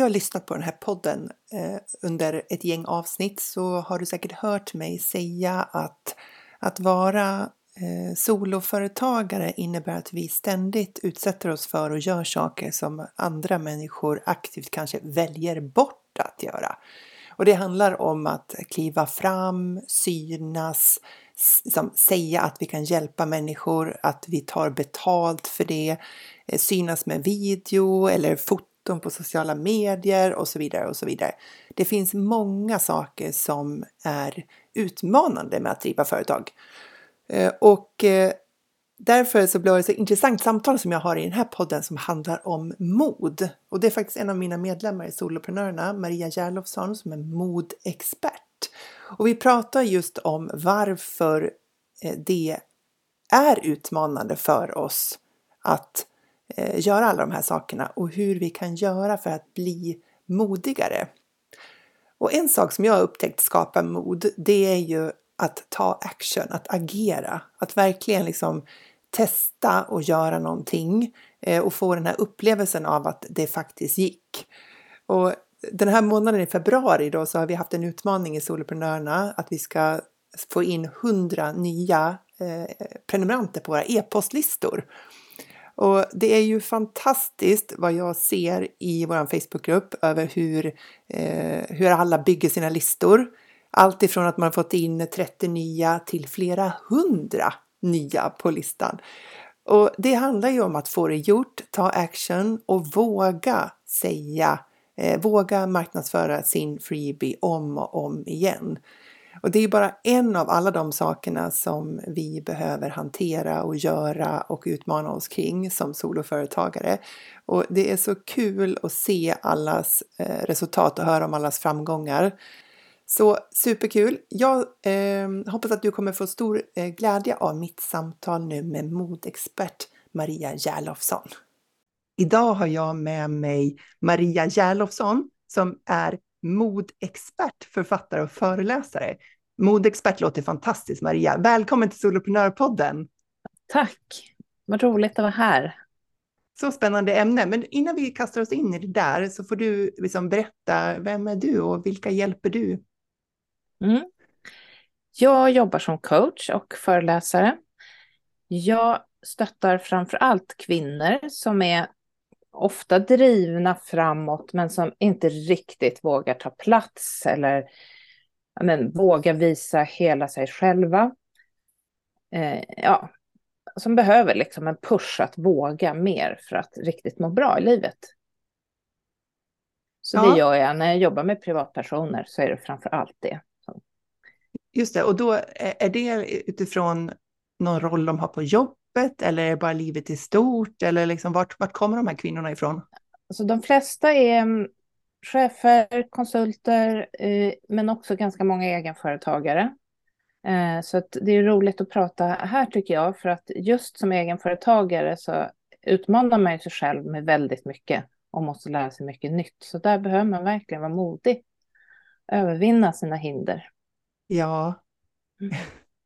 Du har lyssnat på den här podden eh, under ett gäng avsnitt så har du säkert hört mig säga att att vara eh, soloföretagare innebär att vi ständigt utsätter oss för och gör saker som andra människor aktivt kanske väljer bort att göra. Och det handlar om att kliva fram, synas, liksom säga att vi kan hjälpa människor, att vi tar betalt för det, eh, synas med video eller foto foton på sociala medier och så vidare och så vidare. Det finns många saker som är utmanande med att driva företag. Eh, och eh, därför så blir det ett intressant samtal som jag har i den här podden som handlar om mod. Och det är faktiskt en av mina medlemmar i Soloprenörerna, Maria Järlofsson, som är modexpert. Och vi pratar just om varför eh, det är utmanande för oss att Eh, göra alla de här sakerna och hur vi kan göra för att bli modigare. Och en sak som jag har upptäckt skapar mod, det är ju att ta action, att agera, att verkligen liksom testa och göra någonting eh, och få den här upplevelsen av att det faktiskt gick. Och den här månaden i februari då så har vi haft en utmaning i Soloprenörerna att vi ska få in 100 nya eh, prenumeranter på våra e-postlistor. Och det är ju fantastiskt vad jag ser i vår Facebookgrupp över hur, eh, hur alla bygger sina listor. Allt ifrån att man har fått in 30 nya till flera hundra nya på listan. Och det handlar ju om att få det gjort, ta action och våga säga, eh, våga marknadsföra sin freebie om och om igen. Och det är bara en av alla de sakerna som vi behöver hantera och göra och utmana oss kring som soloföretagare. Och det är så kul att se allas eh, resultat och höra om allas framgångar. Så superkul! Jag eh, hoppas att du kommer få stor eh, glädje av mitt samtal nu med modexpert Maria Järlofsson. Idag har jag med mig Maria Järlofsson som är modexpert, författare och föreläsare. Modexpert låter fantastiskt, Maria. Välkommen till Soloprenörpodden. Tack, vad roligt att vara här. Så spännande ämne, men innan vi kastar oss in i det där så får du liksom berätta, vem är du och vilka hjälper du? Mm. Jag jobbar som coach och föreläsare. Jag stöttar framför allt kvinnor som är ofta drivna framåt men som inte riktigt vågar ta plats eller men, vågar visa hela sig själva. Eh, ja, som behöver liksom en push att våga mer för att riktigt må bra i livet. Så ja. det gör jag. När jag jobbar med privatpersoner så är det framför allt det. Just det, och då är det utifrån någon roll de har på jobbet eller är det bara livet i stort? Eller liksom, vart, vart kommer de här kvinnorna ifrån? Alltså de flesta är mm, chefer, konsulter, eh, men också ganska många egenföretagare. Eh, så det är roligt att prata här tycker jag, för att just som egenföretagare så utmanar man sig själv med väldigt mycket och måste lära sig mycket nytt. Så där behöver man verkligen vara modig, övervinna sina hinder. Ja.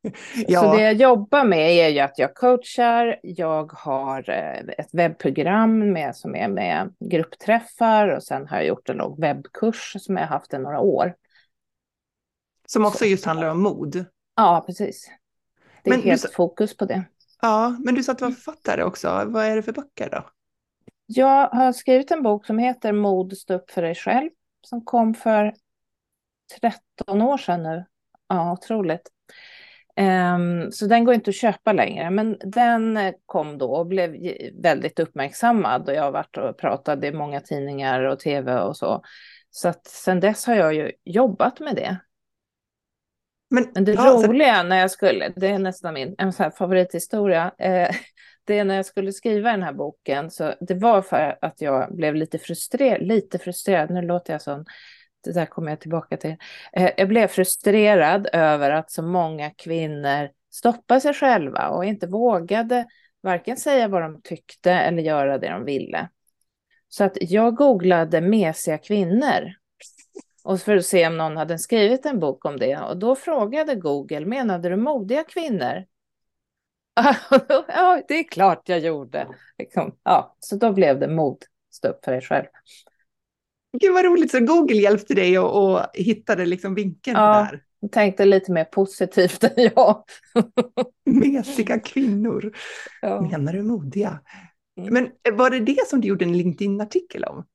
Mm. ja. Så det jag jobbar med är ju att jag coachar, jag har eh, ett webbprogram med, som är med gruppträffar och sen har jag gjort en webbkurs som jag haft i några år. Som också just handlar om mod? Ja, precis. Det är men helt du, fokus på det. Ja, men du sa att du var författare också. Vad är det för böcker då? Jag har skrivit en bok som heter Mod, stå upp för dig själv. Som kom för 13 år sedan nu. Ja, otroligt. Um, så den går inte att köpa längre, men den kom då och blev väldigt uppmärksammad och jag har varit och pratat i många tidningar och tv och så. Så att sen dess har jag ju jobbat med det. Men, men det ja, roliga när jag skulle, det är nästan min en favorithistoria, eh, det är när jag skulle skriva den här boken, så det var för att jag blev lite frustrerad, lite frustrerad, nu låter jag som det där kommer jag tillbaka till. Eh, jag blev frustrerad över att så många kvinnor stoppade sig själva och inte vågade varken säga vad de tyckte eller göra det de ville. Så att jag googlade mesiga kvinnor och för att se om någon hade skrivit en bok om det. Och då frågade Google, menade du modiga kvinnor? ja, det är klart jag gjorde. Liksom, ja, så då blev det mod, stå upp för dig själv. Gud vad roligt, så Google hjälpte dig och, och hittade liksom vinkeln ja, där. Jag tänkte lite mer positivt än jag. Mesiga kvinnor. Ja. Menar du modiga? Mm. Men var det det som du gjorde en LinkedIn-artikel om?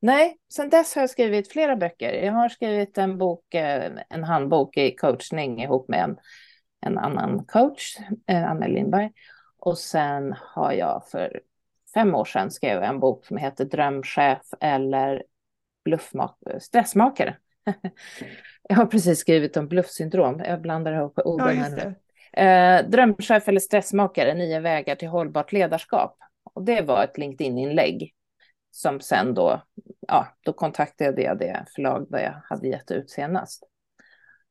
Nej, sen dess har jag skrivit flera böcker. Jag har skrivit en bok, eh, en handbok i coachning ihop med en, en annan coach, eh, Anna Lindberg. Och sen har jag för fem år sedan skrev en bok som heter Drömchef eller stressmakare. jag har precis skrivit om bluffsyndrom. Jag blandar ihop orden ja, här nu. Eh, drömchef eller stressmakare, nio vägar till hållbart ledarskap. Och det var ett LinkedIn-inlägg som sen då, ja, då kontaktade jag det förlag där jag hade gett ut senast.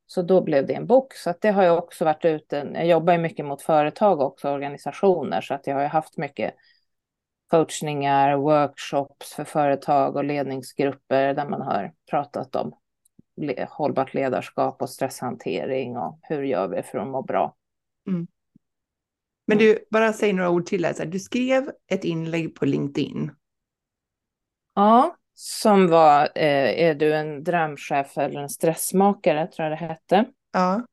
Så då blev det en bok. Så att det har jag också varit ute, jag jobbar ju mycket mot företag också, organisationer, så att jag har ju haft mycket coachningar, workshops för företag och ledningsgrupper där man har pratat om hållbart ledarskap och stresshantering och hur gör vi för att må bra. Mm. Men du, bara säg några ord till. Här. Du skrev ett inlägg på LinkedIn. Ja, som var eh, Är du en drömchef eller en stressmakare, tror jag det hette. Ja.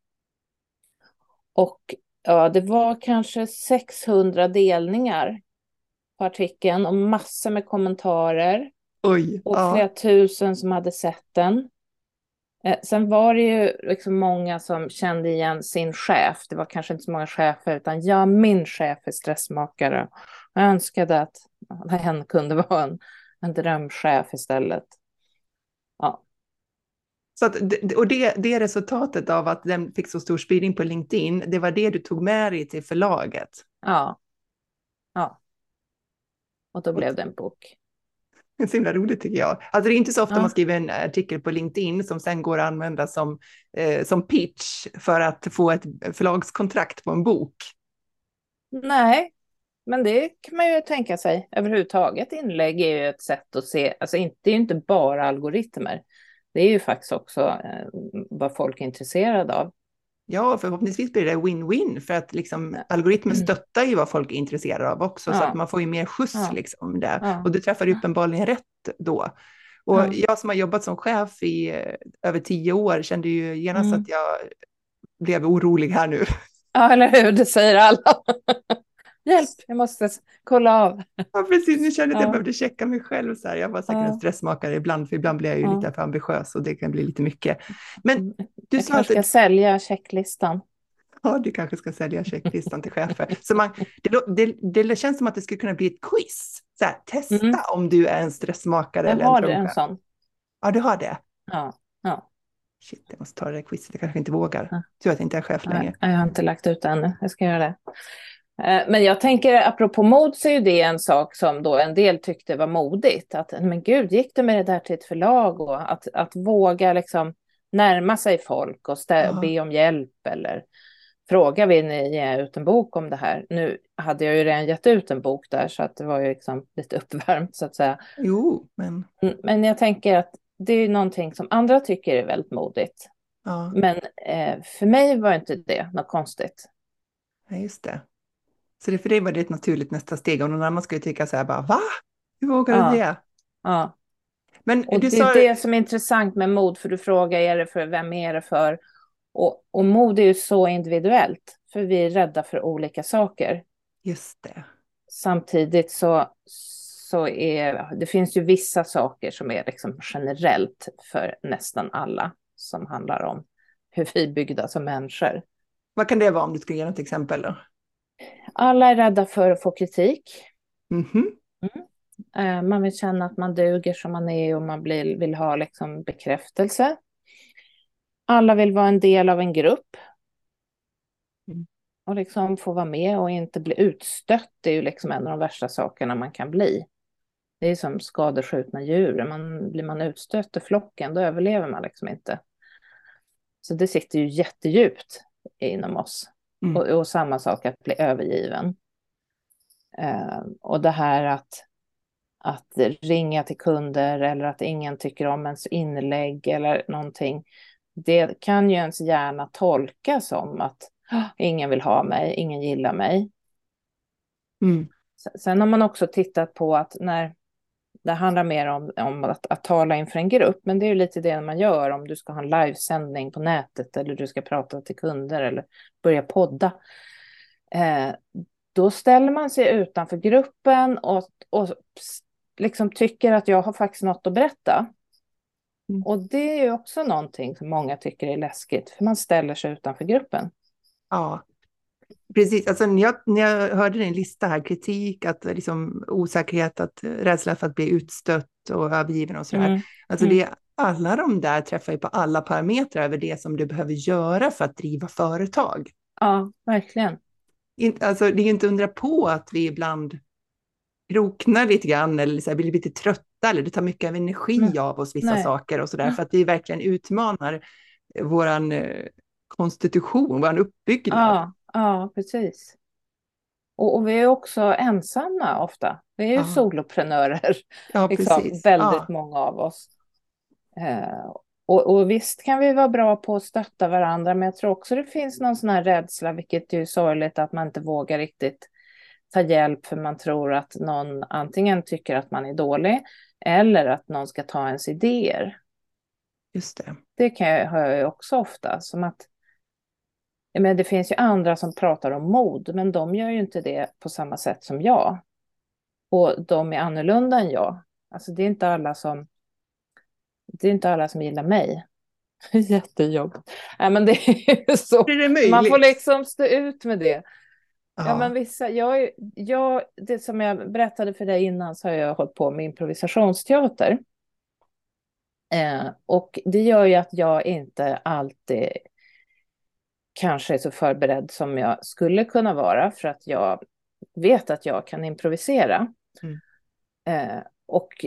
Och ja, det var kanske 600 delningar på artikeln och massor med kommentarer. Oj, och ja. flera tusen som hade sett den. Eh, sen var det ju liksom många som kände igen sin chef. Det var kanske inte så många chefer, utan ja, min chef är stressmakare. Jag önskade att hen kunde vara en, en drömchef istället. Ja. Så att, och det, det resultatet av att den fick så stor spridning på LinkedIn, det var det du tog med dig till förlaget? Ja. Och då blev det en bok. Det är så himla roligt tycker jag. Alltså det är inte så ofta ja. man skriver en artikel på LinkedIn som sen går att använda som, eh, som pitch för att få ett förlagskontrakt på en bok. Nej, men det kan man ju tänka sig. Överhuvudtaget inlägg är ju ett sätt att se, alltså det är ju inte bara algoritmer. Det är ju faktiskt också eh, vad folk är intresserade av. Ja, förhoppningsvis blir det win-win för att liksom, algoritmen mm. stöttar ju vad folk är intresserade av också ja. så att man får ju mer skjuts ja. liksom där. Ja. Och du träffar uppenbarligen rätt då. Och ja. jag som har jobbat som chef i eh, över tio år kände ju genast mm. att jag blev orolig här nu. Ja, eller hur, det säger alla. Hjälp, jag måste kolla av. Ja, precis. Nu kände jag att jag behövde checka mig själv. Så här. Jag var säkert ja. en stressmakare ibland, för ibland blir jag ju ja. lite för ambitiös och det kan bli lite mycket. Men du jag sa kanske att... ska sälja checklistan. Ja, du kanske ska sälja checklistan till chefer. Så man, det, det, det känns som att det skulle kunna bli ett quiz. Så här, testa mm. om du är en stressmakare. Jag eller har en, en sån. Ja, du har det? Ja. ja. Shit, jag måste ta det där quizet. Jag kanske inte vågar. Ja. Tur att jag inte är chef längre. Jag har inte lagt ut det ännu. Jag ska göra det. Eh, men jag tänker, apropå mod, så är det en sak som då en del tyckte var modigt. Att, men gud, gick du med det där till ett förlag? Och att, att våga liksom närma sig folk och stä- be om hjälp eller fråga, vill ni ge ut en bok om det här? Nu hade jag ju redan gett ut en bok där, så att det var ju liksom lite uppvärmt så att säga. Jo, men... Mm, men jag tänker att det är någonting som andra tycker är väldigt modigt. Ja. Men eh, för mig var inte det något konstigt. Ja, just det. Så det för dig var det ett naturligt nästa steg. Och någon annan skulle tycka så här bara, va? Hur vågar ja. du det? Ja. Men och det är det som är intressant med mod, för du frågar, är det för, vem är det för? Och, och mod är ju så individuellt, för vi är rädda för olika saker. Just det. Samtidigt så, så är det finns ju vissa saker som är liksom generellt för nästan alla, som handlar om hur vi är byggda som människor. Vad kan det vara om du ska ge något exempel? Då? Alla är rädda för att få kritik. Mm -hmm. mm. Man vill känna att man duger som man är och man blir, vill ha liksom bekräftelse. Alla vill vara en del av en grupp. Mm. Och liksom få vara med och inte bli utstött. Det är ju liksom en av de värsta sakerna man kan bli. Det är som skadeskjutna djur. Man, blir man utstött ur flocken, då överlever man liksom inte. Så det sitter ju jättedjupt inom oss. Mm. Och, och, samma sak att bli övergiven. Eh, och det här att, att ringa till kunder eller att ingen tycker om ens inlägg eller någonting. Det kan ju ens hjärna tolka som att ingen vill ha mig, ingen gillar mig. Mm. Sen har man också tittat på att när det handlar mer om, om att, att, tala inför en grupp, men det är ju lite det man gör om du ska ha en livesändning på nätet eller du ska prata till kunder eller börja podda. Eh, då ställer man sig utanför gruppen och, och liksom tycker att jag har faktiskt något att berätta. Mm. Och det är ju också någonting som många tycker är läskigt, för man ställer sig utanför gruppen. Ja, Precis, alltså när jag, när jag hörde din lista här, kritik, att liksom, osäkerhet, att, rädsla för att bli utstött och övergiven och sådär. Mm. Alltså mm. det, alla de där träffar ju på alla parametrar över det som du behöver göra för att driva företag. Ja, verkligen. In, alltså det är inte undra på att vi ibland kroknar lite grann eller så här, blir lite trötta eller det tar mycket av energi mm. av oss vissa Nej. saker och sådär för att vi verkligen utmanar våran eh, konstitution, vår uppbyggnad. Ja, Ja, precis. Och, och, vi är också ensamma ofta. Vi är ju ja. soloprenörer, ja, liksom, väldigt ja. många av oss. Eh, och, och, visst kan vi vara bra på att stötta varandra, men jag tror också det finns någon sån här rädsla, vilket är sorgligt att man inte vågar riktigt ta hjälp för man tror att någon antingen tycker att man är dålig eller att någon ska ta ens idéer. Just det. Det kan jag, hör jag också ofta, som att men det finns ju andra som pratar om mod, men de gör ju inte det på samma sätt som jag. Och de är annorlunda än jag. Alltså det är inte alla som, det är inte alla som gillar mig. Jättejobbigt. Nej, men det är så. Är Man får liksom stå ut med det. Ja, ja men vissa, jag, jag, det som jag berättade för dig innan så har jag hållit på med improvisationsteater. Eh, och det gör ju att jag inte alltid kanske är så förberedd som jag skulle kunna vara för att jag vet att jag kan improvisera. Mm. Eh, och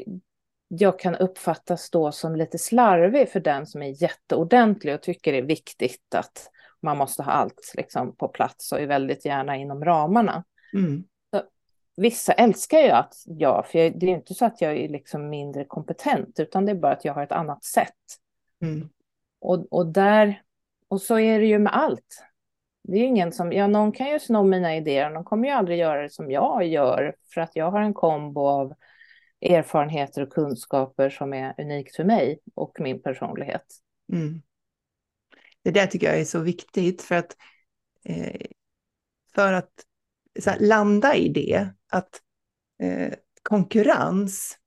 jag kan uppfattas då som lite slarvig för den som är jätteordentlig och tycker det är viktigt att man måste ha allt liksom, på plats och är väldigt gärna inom ramarna. Mm. Så, vissa älskar ju att jag, för jag, det är inte så att jag är liksom mindre kompetent, utan det är bara att jag har ett annat sätt. Mm. Och, och där och så är det ju med allt. Det är ingen som, ja någon kan ju sno mina idéer, någon kommer ju aldrig göra det som jag gör, för att jag har en kombo av erfarenheter och kunskaper som är unikt för mig och min personlighet. Mm. Det där tycker jag är så viktigt för att, eh, för att här, landa i det, att eh, konkurrens,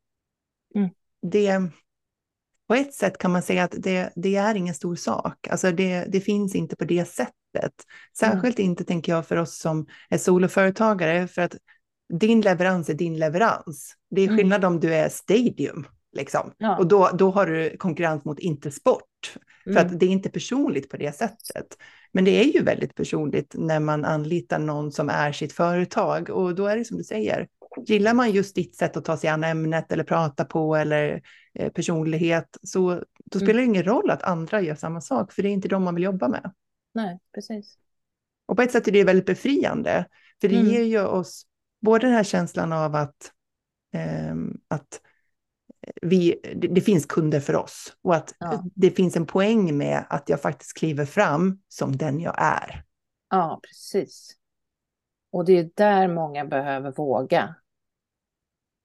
mm. det, på ett sätt kan man säga att det, det är ingen stor sak. Alltså det, det finns inte på det sättet. Särskilt mm. inte, tänker jag, för oss som är soloföretagare, för att din leverans är din leverans. Det är mm. skillnad mm. om du är stadium, liksom. Ja. Och då, då har du konkurrens mot inte sport. För mm. att det är inte personligt på det sättet. Men det är ju väldigt personligt när man anlitar någon som är sitt företag. Och då är det som du säger, gillar man just ditt sätt att ta sig an ämnet eller prata på eller eh, personlighet, så då mm. spelar det ingen roll att andra gör samma sak, för det är inte de man vill jobba med. Nej, precis. Och på ett sätt är det väldigt befriande, för det mm. ger ju oss både den här känslan av att, eh, att vi, det, det, finns kunder för oss och att ja. det finns en poäng med att jag faktiskt kliver fram som den jag är. Ja, precis. Och det är där många behöver våga.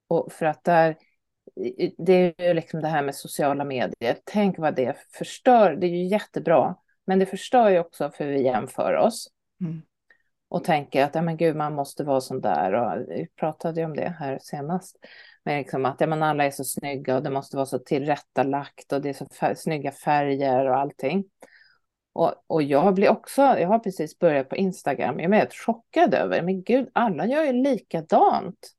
Och för att där, det är ju liksom det här med sociala medier. Tänk vad det förstör. Det är ju jättebra, men det förstör ju också för vi jämför oss. Mm. Och tänker att, ja men gud, man måste vara sån där. Och vi pratade ju om det här senast. Men liksom att ja, men alla är så snygga och det måste vara så tillrättalagt och det är så fär snygga färger och allting. Och, och jag blir också, jag har precis börjat på Instagram, jag är helt chockad över, men gud, alla gör ju likadant.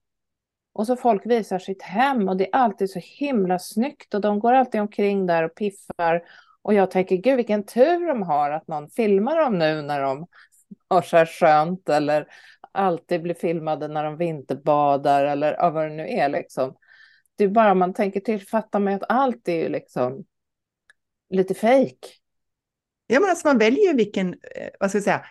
Och så folk visar sitt hem och det är alltid så himla snyggt och de går alltid omkring där och piffar. Och jag tänker, gud vilken tur de har att någon filmar dem nu när de har så här skönt eller alltid blir filmade när de vinterbadar eller vad det nu är liksom. det är bara om man tänker till fattar man att allt är ju liksom lite fejk. Ja, men alltså man väljer vilken, eh, vad ska jag säga,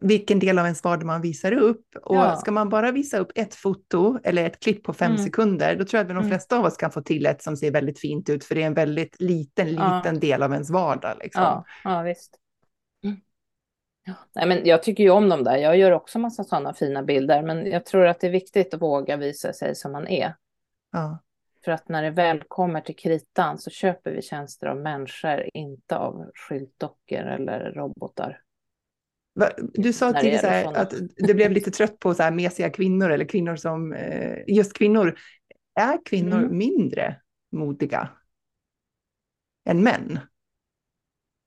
vilken del av ens vardag man visar upp. Och ja. ska man bara visa upp ett foto eller ett klipp på fem mm. sekunder, då tror jag att de mm. flesta av oss kan få till ett som ser väldigt fint ut, för det är en väldigt liten, liten ja. del av ens vardag. Liksom. Ja, ja visst. Mm. Nej, men jag tycker ju om dem där. Jag gör också massa sådana fina bilder, men jag tror att det är viktigt att våga visa sig som man är. Ja. För att när det väl kommer till kritan så köper vi tjänster av människor, inte av skyltdockor eller robotar. Du sa tidigare att det blev lite trött på så här mesiga kvinnor eller kvinnor som, eh, just kvinnor. Är kvinnor mm. mindre modiga än män?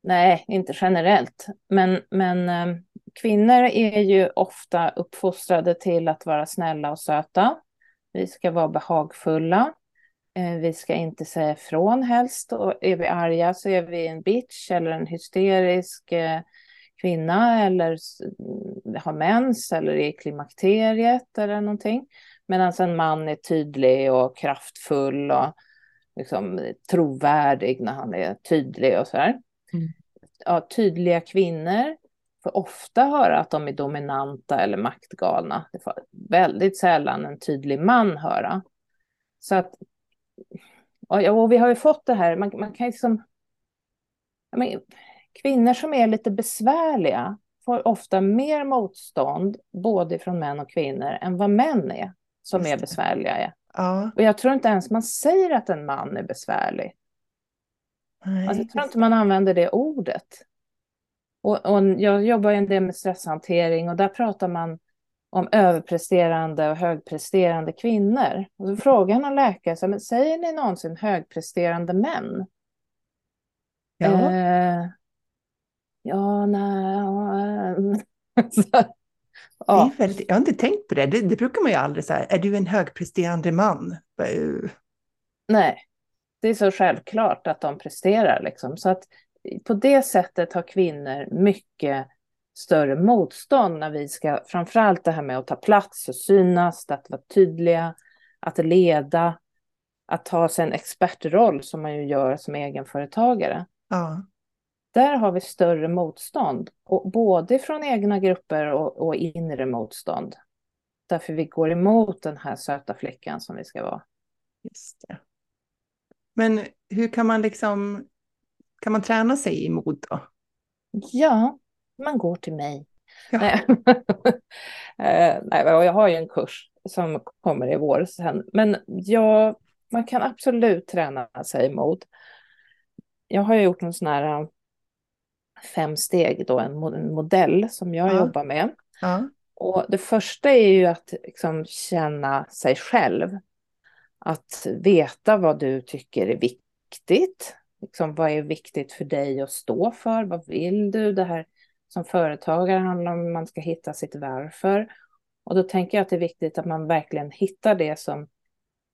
Nej, inte generellt. Men, men eh, kvinnor är ju ofta uppfostrade till att vara snälla och söta. Vi ska vara behagfulla. Eh, vi ska inte säga ifrån helst. Och är vi arga så är vi en bitch eller en hysterisk kvinna eller har mens eller är i klimakteriet eller någonting. Medan en man är tydlig och kraftfull och liksom trovärdig när han är tydlig och så här. Mm. Ja, tydliga kvinnor får ofta höra att de är dominanta eller maktgalna. Det får väldigt sällan en tydlig man höra. Så att, och vi har ju fått det här, man, man kan liksom... Men, Kvinnor som är lite besvärliga får ofta mer motstånd, både från män och kvinnor, än vad män är som är besvärliga. Är. Ja. Och jag tror inte ens man säger att en man är besvärlig. Nej, alltså, jag tror inte man använder det ordet. Och, och jag jobbar ju en del med stresshantering och där pratar man om överpresterande och högpresterande kvinnor. Och då frågar en läkare, så, men säger ni någonsin högpresterande män? Ja. Eh, Ja, nej. ja. väldigt, jag har inte tänkt på det. det. det. brukar man ju aldrig säga. Är du en högpresterande man? Nej, det är så självklart att de presterar. Liksom. Så att på det sättet har kvinnor mycket större motstånd när vi ska, framförallt det här med att ta plats och synas, att vara tydliga, att leda, att ta sig en expertroll som man ju gör som egenföretagare. Ja. Där har vi större motstånd, och både från egna grupper och, och inre motstånd. Därför vi går emot den här söta flickan som vi ska vara. Just det. Men hur kan man liksom, kan man träna sig i mod då? Ja, man går till mig. Ja. Nej. Eh, jag har ju en kurs som kommer i vår sen. Men ja, man kan absolut träna sig i mod. Jag har gjort en sån här fem steg, då, en modell som jag ja. jobbar med. Ja. Och det första är ju att liksom känna sig själv. Att veta vad du tycker är viktigt. Liksom, vad är viktigt för dig att stå för? Vad vill du? Det här som företagare handlar om att man ska hitta sitt varför. Och då tänker jag att det är viktigt att man verkligen hittar det som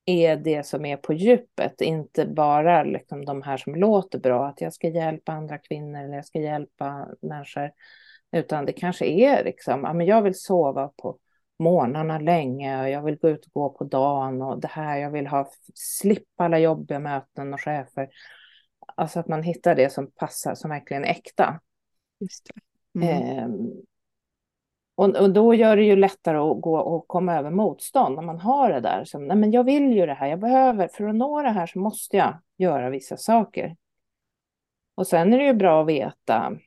är det som är på djupet, inte bara liksom de här som låter bra, att jag ska hjälpa andra kvinnor eller jag ska hjälpa människor, utan det kanske är liksom, ja, men jag vill sova på morgnarna länge och jag vill gå ut och gå på dagen och det här, jag vill ha, slippa alla jobbiga möten och chefer. Alltså att man hittar det som passar, som verkligen är äkta. Just mm. eh, och, och, då gör det ju lättare att gå och komma över motstånd när man har det där. Som, nej men jag vill ju det här, jag behöver, för att nå det här så måste jag göra vissa saker. Och sen är det ju bra att veta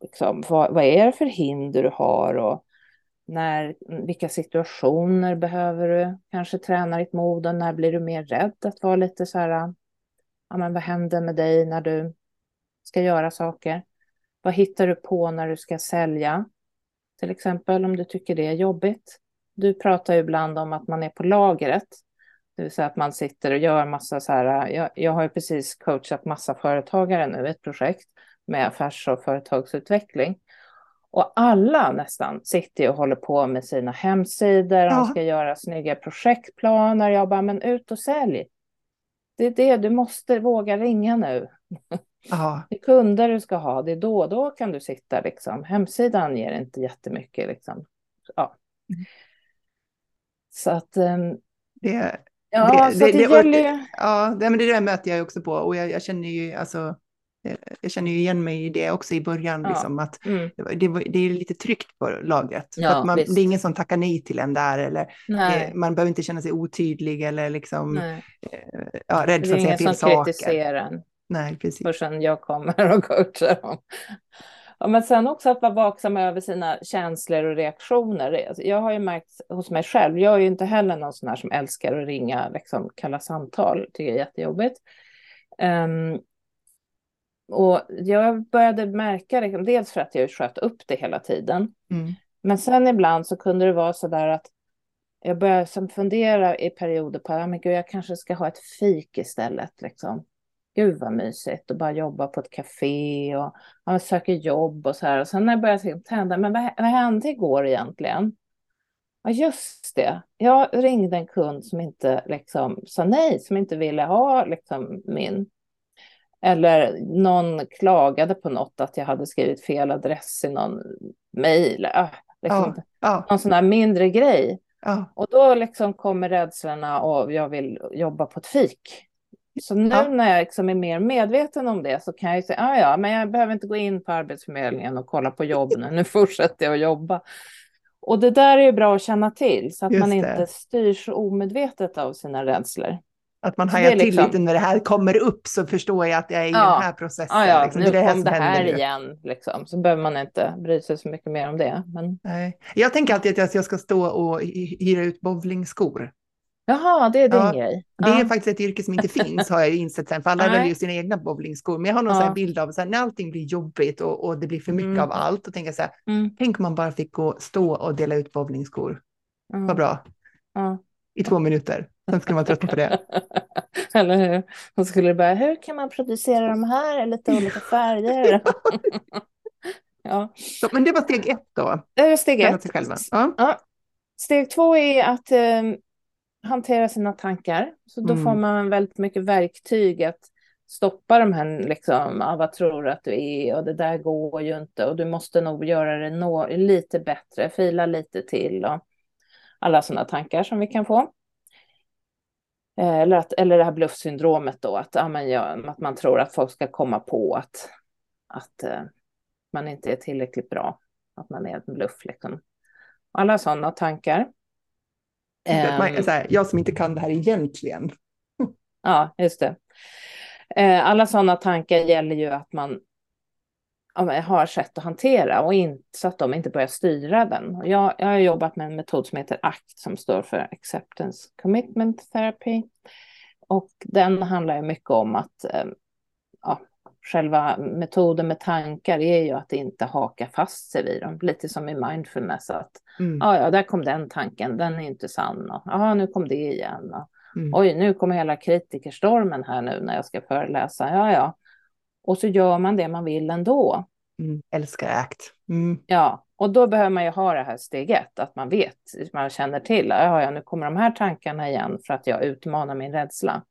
liksom, vad, vad är det för hinder du har och när, vilka situationer behöver du kanske träna ditt mod och när blir du mer rädd att vara lite så här, ja men vad händer med dig när du ska göra saker? Vad hittar du på när du ska sälja? till exempel, om du tycker det är jobbigt. Du pratar ju ibland om att man är på lagret, det vill säga att man sitter och gör massa så här, jag, jag har ju precis coachat massa företagare nu, ett projekt med affärs och företagsutveckling. Och alla nästan sitter och håller på med sina hemsidor, ja. de ska göra snygga projektplaner. Jag bara, men ut och sälj. Det är det, du måste våga ringa nu. Aha. Det är kunder du ska ha, det är då och då kan du sitta liksom. Hemsidan ger inte jättemycket liksom. Ja. Mm. Så att... Um, det... Ja, det, så det, det, gäller ju... Ja, det, men det där möter jag också på och jag, jag känner ju alltså jag känner ju igen mig i det också i början, ja. liksom, att mm. det, det, är lite tryggt på lagret. Ja, att man, det är ingen som tackar nej till en där, eller eh, man behöver inte känna sig otydlig eller liksom, eh, ja, rädd för att säga fel saker. Det är ingen som kritiserar en. Nej, precis. Förrän jag kommer och coachar dem. Ja, men sen också att vara vaksam över sina känslor och reaktioner. Alltså, jag har ju märkt hos mig själv, jag är ju inte heller någon sån här som älskar att ringa liksom, kalla samtal, tycker jag är jättejobbigt. Um, och jag började märka, liksom, dels för att jag sköt upp det hela tiden, mm. men sen ibland så kunde det vara så där att jag började fundera i perioder på att jag kanske ska ha ett fik istället. Liksom gud vad mysigt att bara jobba på ett café och man söker jobb och så här. Och sen när jag började tända, men vad, vad hände igår egentligen? Ja, just det. Jag ringde en kund som inte liksom sa nej, som inte ville ha liksom min. Eller någon klagade på något, att jag hade skrivit fel adress i någon mejl. Äh, liksom, ja, ja. Någon sån där mindre grej. Ja. Och då liksom kommer rädslorna och jag vill jobba på ett fik. Så nu ja. när jag liksom är mer medveten om det så kan jag säga, ah, ja, men jag behöver inte gå in på Arbetsförmedlingen och kolla på jobb nu, nu fortsätter jag att jobba. Och det där är bra att känna till så att Just man det. inte styrs omedvetet av sina rädslor. Att man hajar liksom... till lite när det här kommer upp så förstår jag att jag är i ja. den här processen. Ja, ja. Liksom. nu det kom det här nu. igen, liksom. så behöver man inte bry sig så mycket mer om det. Men... Nej. Jag tänker alltid att jag ska stå och hyra ut bowlingskor. Jaha, det är din ja, grej. Det är faktiskt ett yrke som inte finns har jag insett sen, för alla väljer ju sina egna bowlingskor. Men jag har någon ja. bild av så här, när allting blir jobbigt och, och det blir för mycket mm. av allt, och tänker så här, mm. tänk om man bara fick gå, stå och dela ut bowlingskor. Mm. Vad bra. Ja. I två minuter. Sen skulle man tröttna på det. Eller hur? Och skulle det bara, hur kan man producera de här i lite olika färger? ja. Så, men det var steg ett då? Det var steg ett. Ja. Ja. Steg två är att um, hantera sina tankar. Så då mm. får man väldigt mycket verktyg att stoppa de här, liksom, ah, vad tror du att du är och det där går ju inte och du måste nog göra det nå lite bättre, fila lite till och alla sådana tankar som vi kan få. Eh, eller, att, eller det här bluffsyndromet då, att, ja, men, ja, att man tror att folk ska komma på att, att uh, man inte är tillräckligt bra, att man är en bluff. Liksom. Alla sådana tankar. Man, så här, jag som inte kan det här egentligen. Ja, just det. Eh, alla sådana tankar gäller ju att man har sätt att hantera och in, så att de inte börjar styra den. Jag, jag har jobbat med en metod som heter ACT som står för Acceptance Commitment Therapy. Och den handlar ju mycket om att eh, ja, själva metoden med tankar är ju att inte haka fast sig vid dem. Lite som i mindfulness. Att, mm. ah, ja, där kom den tanken, den är inte sann. Ja, nu kom det igen. Och, mm. Oj, nu kommer hela kritikerstormen här nu när jag ska föreläsa. Ja, ja. Och så gör man det man vill ändå. Mm. Älskar ACT. Mm. Ja, och då behöver man ju ha det här steget, att man vet, man känner till, ja, ja, nu kommer de här tankarna igen för att jag utmanar min rädsla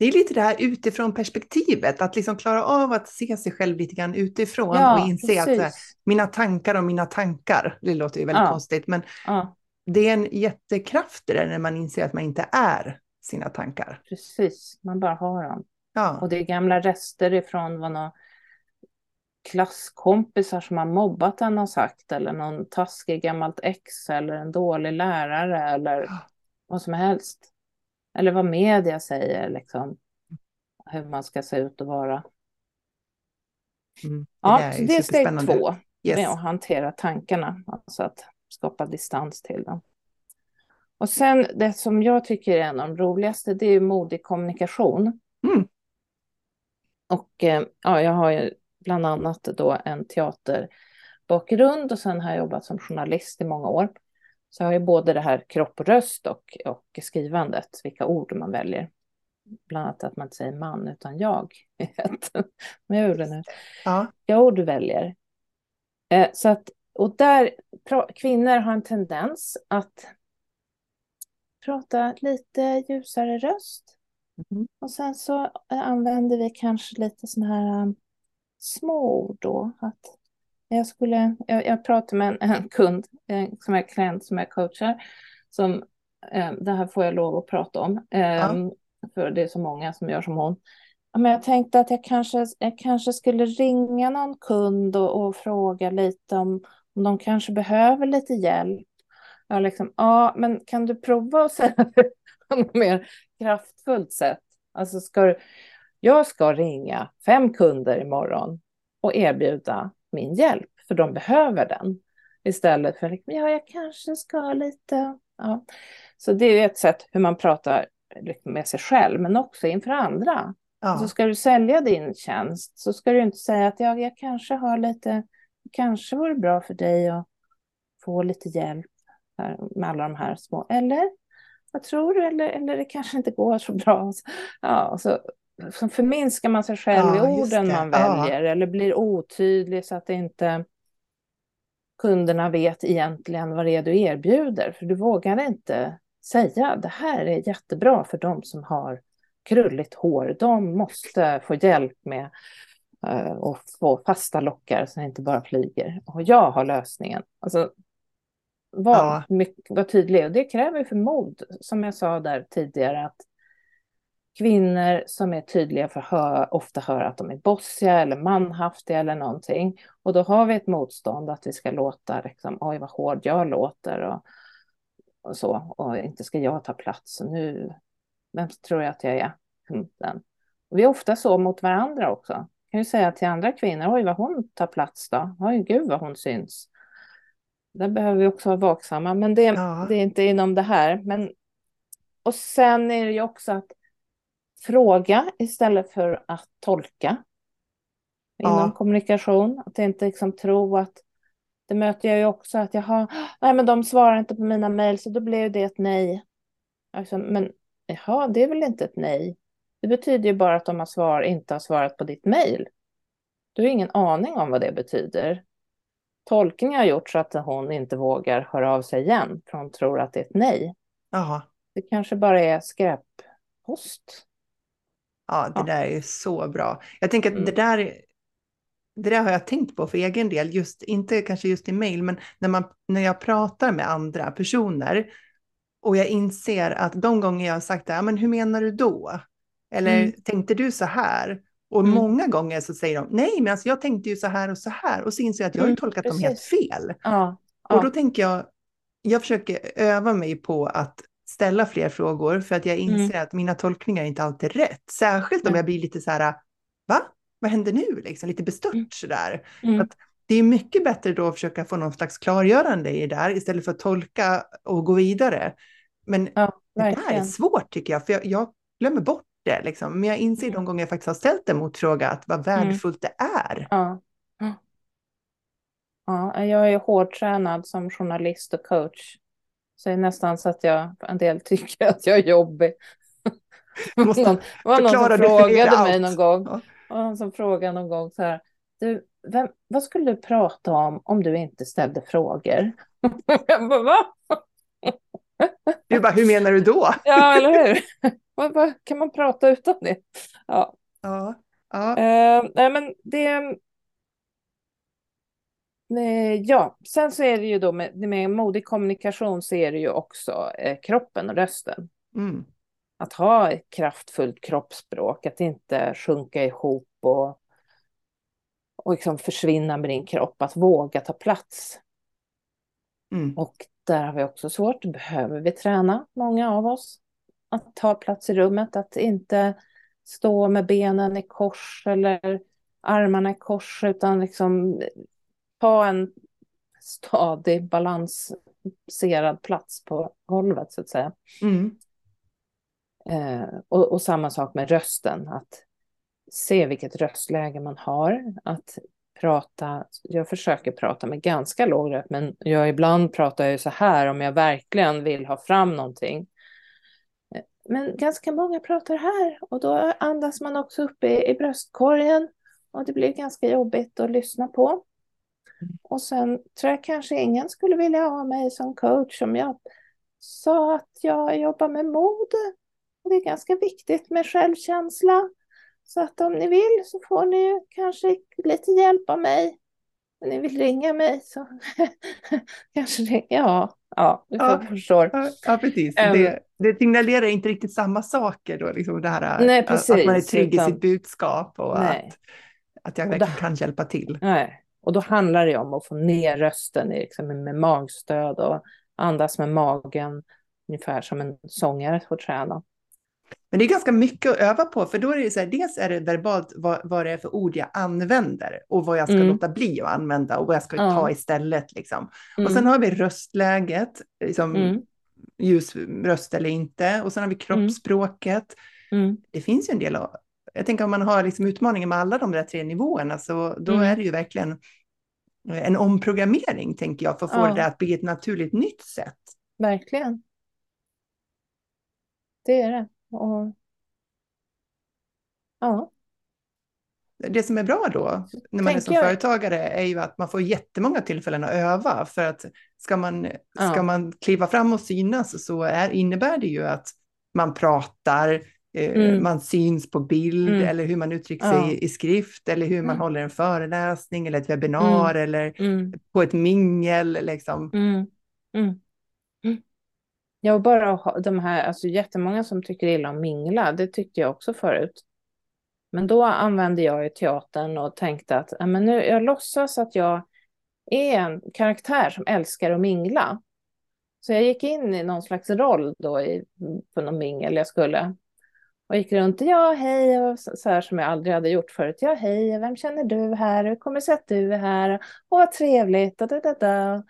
det är lite det här utifrån perspektivet, att liksom klara av att se sig själv lite grann utifrån ja, och inse precis. att mina tankar och mina tankar, det låter ju väldigt ja. konstigt, men ja. det är en jättekraft det när man inser att man inte är sina tankar. Precis, man bara har dem. Ja. Och det är gamla rester ifrån vad någon klasskompisar som har mobbat en har sagt, eller någon taskig gammalt ex, eller en dålig lärare, eller vad som helst. Eller vad media säger, liksom. Hur man ska se ut och vara. Mm, det ja, så det är steg två. Yes. Med att hantera tankarna. Alltså att skapa distans till dem. Och sen det som jag tycker är en av de roligaste, det är modig kommunikation. Mm. Och eh, ja, jag har ju bland annat då en teaterbakgrund och sen har jag jobbat som journalist i många år. Så jag har ju både det här kropp och röst och, och skrivandet, vilka ord man väljer. Bland annat att man inte säger man utan jag. Men jag gjorde det nu. Ja. Vilka ord du väljer. Eh, så att, och där, kvinnor har en tendens att prata lite ljusare röst. Mm. Och sen så eh, använder vi kanske lite sådana här um, små ord då. Att jag, skulle, jag, jag pratade med en, en kund, en, som är klient som jag coachar, som eh, det här får jag lov att prata om, eh, ja. för det är så många som gör som hon. Men jag tänkte att jag kanske, jag kanske skulle ringa någon kund och, och fråga lite om, om de kanske behöver lite hjälp. Ja, liksom, ja, men kan du prova att säga det på något mer kraftfullt sätt? Alltså, ska du, jag ska ringa fem kunder imorgon och erbjuda min hjälp, för de behöver den. Istället för att ja, jag kanske ska lite... Ja. Så det är ett sätt hur man pratar liksom med sig själv, men också inför andra. Ja. Så ska du sälja din tjänst så ska du inte säga att ja, jag kanske har lite, kanske vore bra för dig att få lite hjälp med alla de här små, eller vad tror du, eller, eller det kanske inte går så bra. Ja, så, så förminskar man sig själv ja, i orden man väljer ja. eller blir otydlig så att det inte kunderna vet egentligen vad det är du erbjuder. För du vågar inte säga det här är jättebra för de som har krulligt hår. De måste få hjälp med uh, att få fasta lockar så det inte bara flyger. Och jag har lösningen. Alltså, var, ja. mycket, var tydlig. Och det kräver för mod, som jag sa där tidigare, att kvinnor som är tydliga får hö ofta höra att de är bossiga eller manhaftiga eller någonting. Och då har vi ett motstånd att vi ska låta, liksom, oj vad hård jag låter och, och så. Och inte ska jag ta plats. Nu, vem tror jag att jag är? Den. Och vi är ofta så mot varandra också. Jag kan ju säga till andra kvinnor, oj vad hon tar plats då. Oj gud vad hon syns. Där behöver vi också vara vaksamma, men det, ja. det är inte inom det här. Men, och sen är det ju också att fråga istället för att tolka inom ja. kommunikation. Att inte liksom tro att det möter jag ju också att jaha, nej men de svarar inte på mina mejl så då blev det ett nej. Alltså, men jaha, det är väl inte ett nej. Det betyder ju bara att de har svar, inte har svarat på ditt mejl. Du har ingen aning om vad det betyder. Tolkning har gjort så att hon inte vågar höra av sig igen, för hon tror att det är ett nej. Aha. Det kanske bara är skräppost. Ja, det ja. där är så bra. Jag tänker att mm. det där det där har jag tänkt på för egen del, just, inte kanske just i mail, men när, man, när jag pratar med andra personer och jag inser att de gånger jag har sagt det, ja, men hur menar du då? Eller mm. tänkte du så här? Och mm. många gånger så säger de, nej men alltså jag tänkte ju så här och så här. Och så inser jag att jag har mm, tolkat precis. dem helt fel. Ja, ja. Och då tänker jag, jag försöker öva mig på att ställa fler frågor för att jag mm. inser mm. att mina tolkningar inte alltid är rätt. Särskilt om jag blir lite så här, va? Vad händer nu? Liksom, lite bestört mm. sådär. Mm. Att det är mycket bättre då att försöka få någon slags klargörande i det där istället för att tolka och gå vidare. Men ja, det där är svårt tycker jag, för jag, jag glömmer bort det. Liksom. Men jag inser mm. de gånger jag faktiskt har ställt en motfråga att vad mm. värdefullt det är. Ja. ja, jag är hårdtränad som journalist och coach. Så det är nästan så att jag en del tycker att jag är jobbig. Någon, det var någon som frågade mig någon gång. Ja. någon som frågade någon gång så här. Du, vem, vad skulle du prata om om du inte ställde frågor? jag bara, va? Du bara, hur menar du då? ja, eller hur? Vad, vad, kan man prata utan det? Ja. ja, ja. Uh, nej, men det... Uh, ja, sen så är det ju då med, med modig kommunikation så är det ju också eh, kroppen och rösten. Mm. Att ha ett kraftfullt kroppsspråk, att inte sjunka ihop och, och liksom försvinna med din kropp, att våga ta plats. Mm. Och där har vi också svårt, behöver vi träna, många av oss att ta plats i rummet, att inte stå med benen i kors eller armarna i kors, utan liksom ta en stadig, balanserad plats på golvet, så att säga. Mm. Eh, och, och, samma sak med rösten, att se vilket röstläge man har, att prata, jag försöker prata med ganska låg röst, men jag ibland pratar jag så här om jag verkligen vill ha fram någonting. Men ganska många pratar här och då andas man också upp i, i bröstkorgen och det blir ganska jobbigt att lyssna på. Och sen tror jag kanske ingen skulle vilja ha mig som coach om jag sa att jag jobbar med mod. Det är ganska viktigt med självkänsla. Så att om ni vill så får ni kanske lite hjälp av mig. ni vill ringa mig så kanske det, ja, ja, du Ja, förstår. Ja, ja precis. Ehm. det, det signalerar inte riktigt samma saker då, liksom det här Nej, att- att man är precis, trygg i utan- sitt budskap och Nej. att, att jag verkligen kan hjälpa till. Nej, och då handlar det om att få ner rösten liksom, med magstöd och andas med magen, ungefär som en sångare får träna. Men det är ganska mycket att öva på, för då är det så här, dels är det verbalt vad, vad det är för ord jag använder och vad jag ska Mm. låta bli att använda och vad jag ska Ja. ta istället. Liksom. Mm. Och sen har vi röstläget, liksom, Mm. ljus röst eller inte, och sen har vi kroppsspråket. Mm. Det finns ju en del av, jag tänker om man har liksom utmaningar med alla de där tre nivåerna, så då Mm. är det ju verkligen en omprogrammering, tänker jag, för att få Ja. det där att bli ett naturligt nytt sätt. Verkligen. Det är det. Och... Ja, Det som är bra då, när man är Tänker som jag- företagare, är ju att man får jättemånga tillfällen att öva. För att ska man, ska Ja. man kliva fram och synas så är, innebär det ju att man pratar, eh, Mm. man syns på bild, Mm. eller hur man uttrycker Ja. sig i, i skrift, eller hur man Mm. håller en föreläsning, eller ett webbinar, eller mm. på ett mingel. Liksom. Mm. Mm. Mm. Ja, och bara de här, alltså jättemånga som tycker illa om mingla, det tyckte jag också förut. Men då använde jag ju teatern och tänkte att ja, men nu, jag låtsas att jag är en karaktär som älskar att mingla. Så jag gick in i någon slags roll då i, på någon mingel jag skulle. Och gick runt, ja hej, och så så här som jag aldrig hade gjort förut. Ja hej, vem känner du här? Hur kommer det sig att du är här? Åh vad trevligt. Da, da, da, da.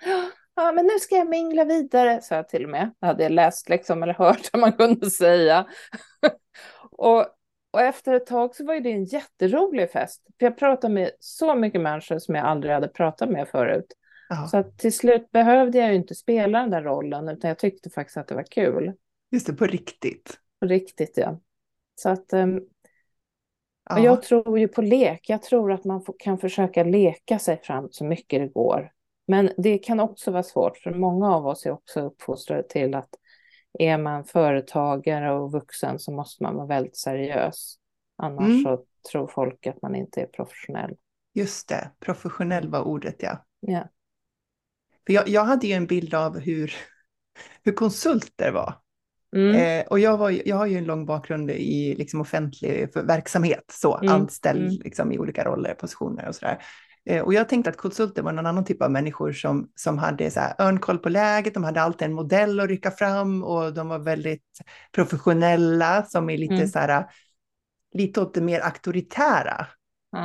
Ja, men nu ska jag mingla vidare, sa jag till och med. Det hade jag läst liksom, eller hört vad man kunde säga. och, och efter ett tag så var det en jätterolig fest. För jag pratade med så mycket människor som jag aldrig hade pratat med förut. Ja, Så att till slut behövde jag ju inte spela den där rollen, utan jag tyckte faktiskt att det var kul. just det, på riktigt. På riktigt, ja. Så att, Ja. och jag tror ju på lek. Jag tror att man kan försöka leka sig fram så mycket det går. Men det kan också vara svårt, för många av oss är också uppfostrade till att är man företagare och vuxen så måste man vara väldigt seriös. Annars Mm. så tror folk att man inte är professionell. Just det, professionell var ordet ja. Ja. För jag, jag hade ju en bild av hur, hur konsulter var. Mm. Eh, och jag, var, jag har ju en lång bakgrund i liksom, offentlig verksamhet, så Mm, anställd mm. liksom, i olika roller, positioner och sådär. Eh, och jag tänkte att konsulter var någon annan typ av människor som, som hade så här, örnkoll på läget, de hade alltid en modell att rycka fram och de var väldigt professionella, som är lite Mm. så här, lite åt det mer auktoritära.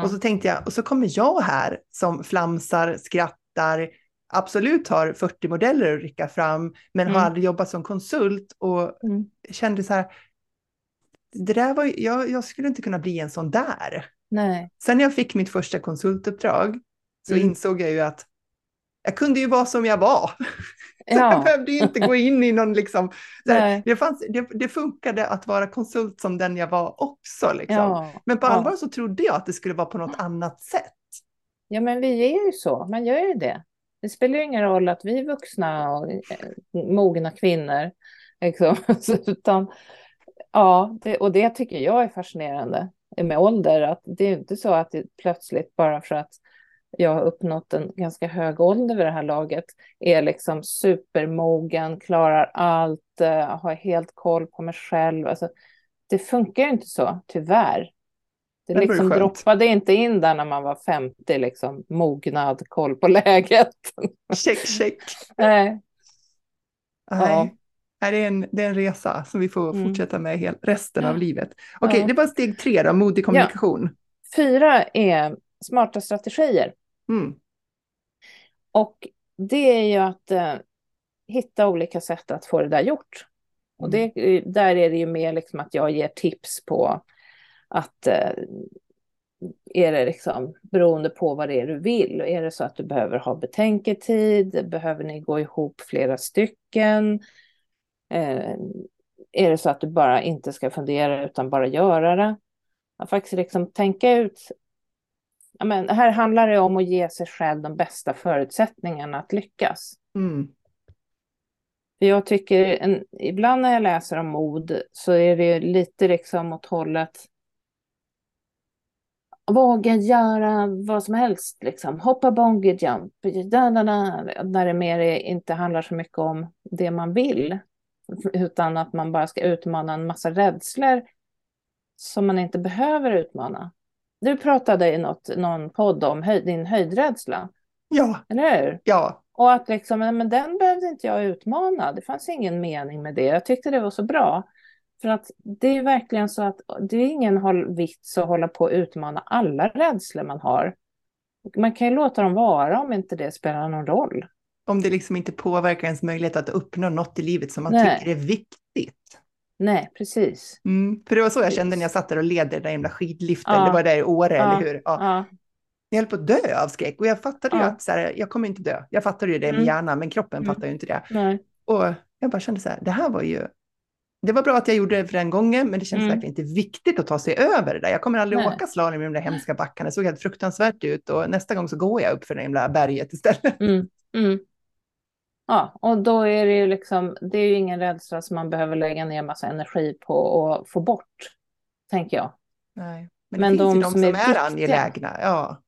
Och så tänkte jag, och så kommer jag här som flamsar, skrattar, absolut har 40 modeller att rycka fram, men har Mm. aldrig jobbat som konsult och Mm. kände så här, det där var, jag, jag skulle inte kunna bli en sån där. Nej. Sen när jag fick mitt första konsultuppdrag så Mm. insåg jag ju att jag kunde ju vara som jag var. Så jag Ja. behövde ju inte gå in i någon liksom, här, det, fanns, det, det funkade att vara konsult som den jag var också. Liksom. Ja. Men på Ja. allvar så trodde jag att det skulle vara på något annat sätt. Ja, men vi är ju så. Man gör ju det. Det spelar ju ingen roll att vi är vuxna och eh, mogna kvinnor. Liksom. Utan, ja, det, och det tycker jag är fascinerande med ålder. Att det är ju inte så att det plötsligt bara för att jag har uppnått en ganska hög ålder vid det här laget är liksom supermogen, klarar allt, eh, har helt koll på mig själv. Alltså, det funkar ju inte så, tyvärr. Det Det liksom droppade inte in där när man var 50, liksom mognad, koll på läget. Check, check. Nej. Nej. Nej, Det är, en, det är en resa som vi får Mm. fortsätta med hel, resten av Ja. livet. Okej, Ja. det var steg tre då, modig kommunikation. Fyra är smarta strategier. Mm. Och det är ju att eh, hitta olika sätt att få det där gjort. Och det, där är det ju mer liksom att jag ger tips på att eh, är det liksom beroende på vad det är du vill. Är det så att du behöver ha betänketid? Behöver ni gå ihop flera stycken? Eh, är det så att du bara inte ska fundera utan bara göra det? Att faktiskt liksom tänka ut. Ja, men här handlar det om att ge sig själv de bästa förutsättningarna att lyckas. Mm. För jag tycker, en, ibland när jag läser om mod så är det lite liksom åt hållet våga göra vad som helst, liksom. hoppa bungee jump, da, da, da, när det mer inte handlar så mycket om det man vill, utan att man bara ska utmana en massa rädslor som man inte behöver utmana. Du pratade i något, någon podd om höjd, din höjdrädsla. Ja. Eller hur? Ja. Och att liksom, men den behövde inte jag utmana. Det fanns ingen mening med det. Jag tyckte det var så bra. För att det är verkligen så att det är ingen vits att hålla på och utmana alla rädslor man har. Man kan ju låta dem vara om inte det spelar någon roll. Om det liksom inte påverkar ens möjlighet att uppnå något i livet som man Nej. tycker är viktigt. Nej, precis. Mm, för det var så jag kände när jag satt där och led den där jävla skidliften. Ja. Det var där i Åre, Ja. eller hur? Ja. Ja, Jag höll på att dö av skräck och jag fattade ju att så här, jag kommer inte dö. Jag fattade ju det med Mm. hjärnan, men kroppen Mm. fattar ju inte det. nej. Och jag bara kände så här, det här var ju... Det var bra att jag gjorde det för den gången, men det kändes Mm. verkligen inte viktigt att ta sig över det där. Jag kommer aldrig Nej. åka slalom i de där hemska backarna. Det såg helt fruktansvärt ut och nästa gång så går jag upp för det himla berget istället. Mm. Mm. Ja, och då är det ju liksom, det är ju ingen rädsla som man behöver lägga ner massa energi på att få bort, tänker jag. Nej. Men, Men de de som som, är är, angelägna. Ja.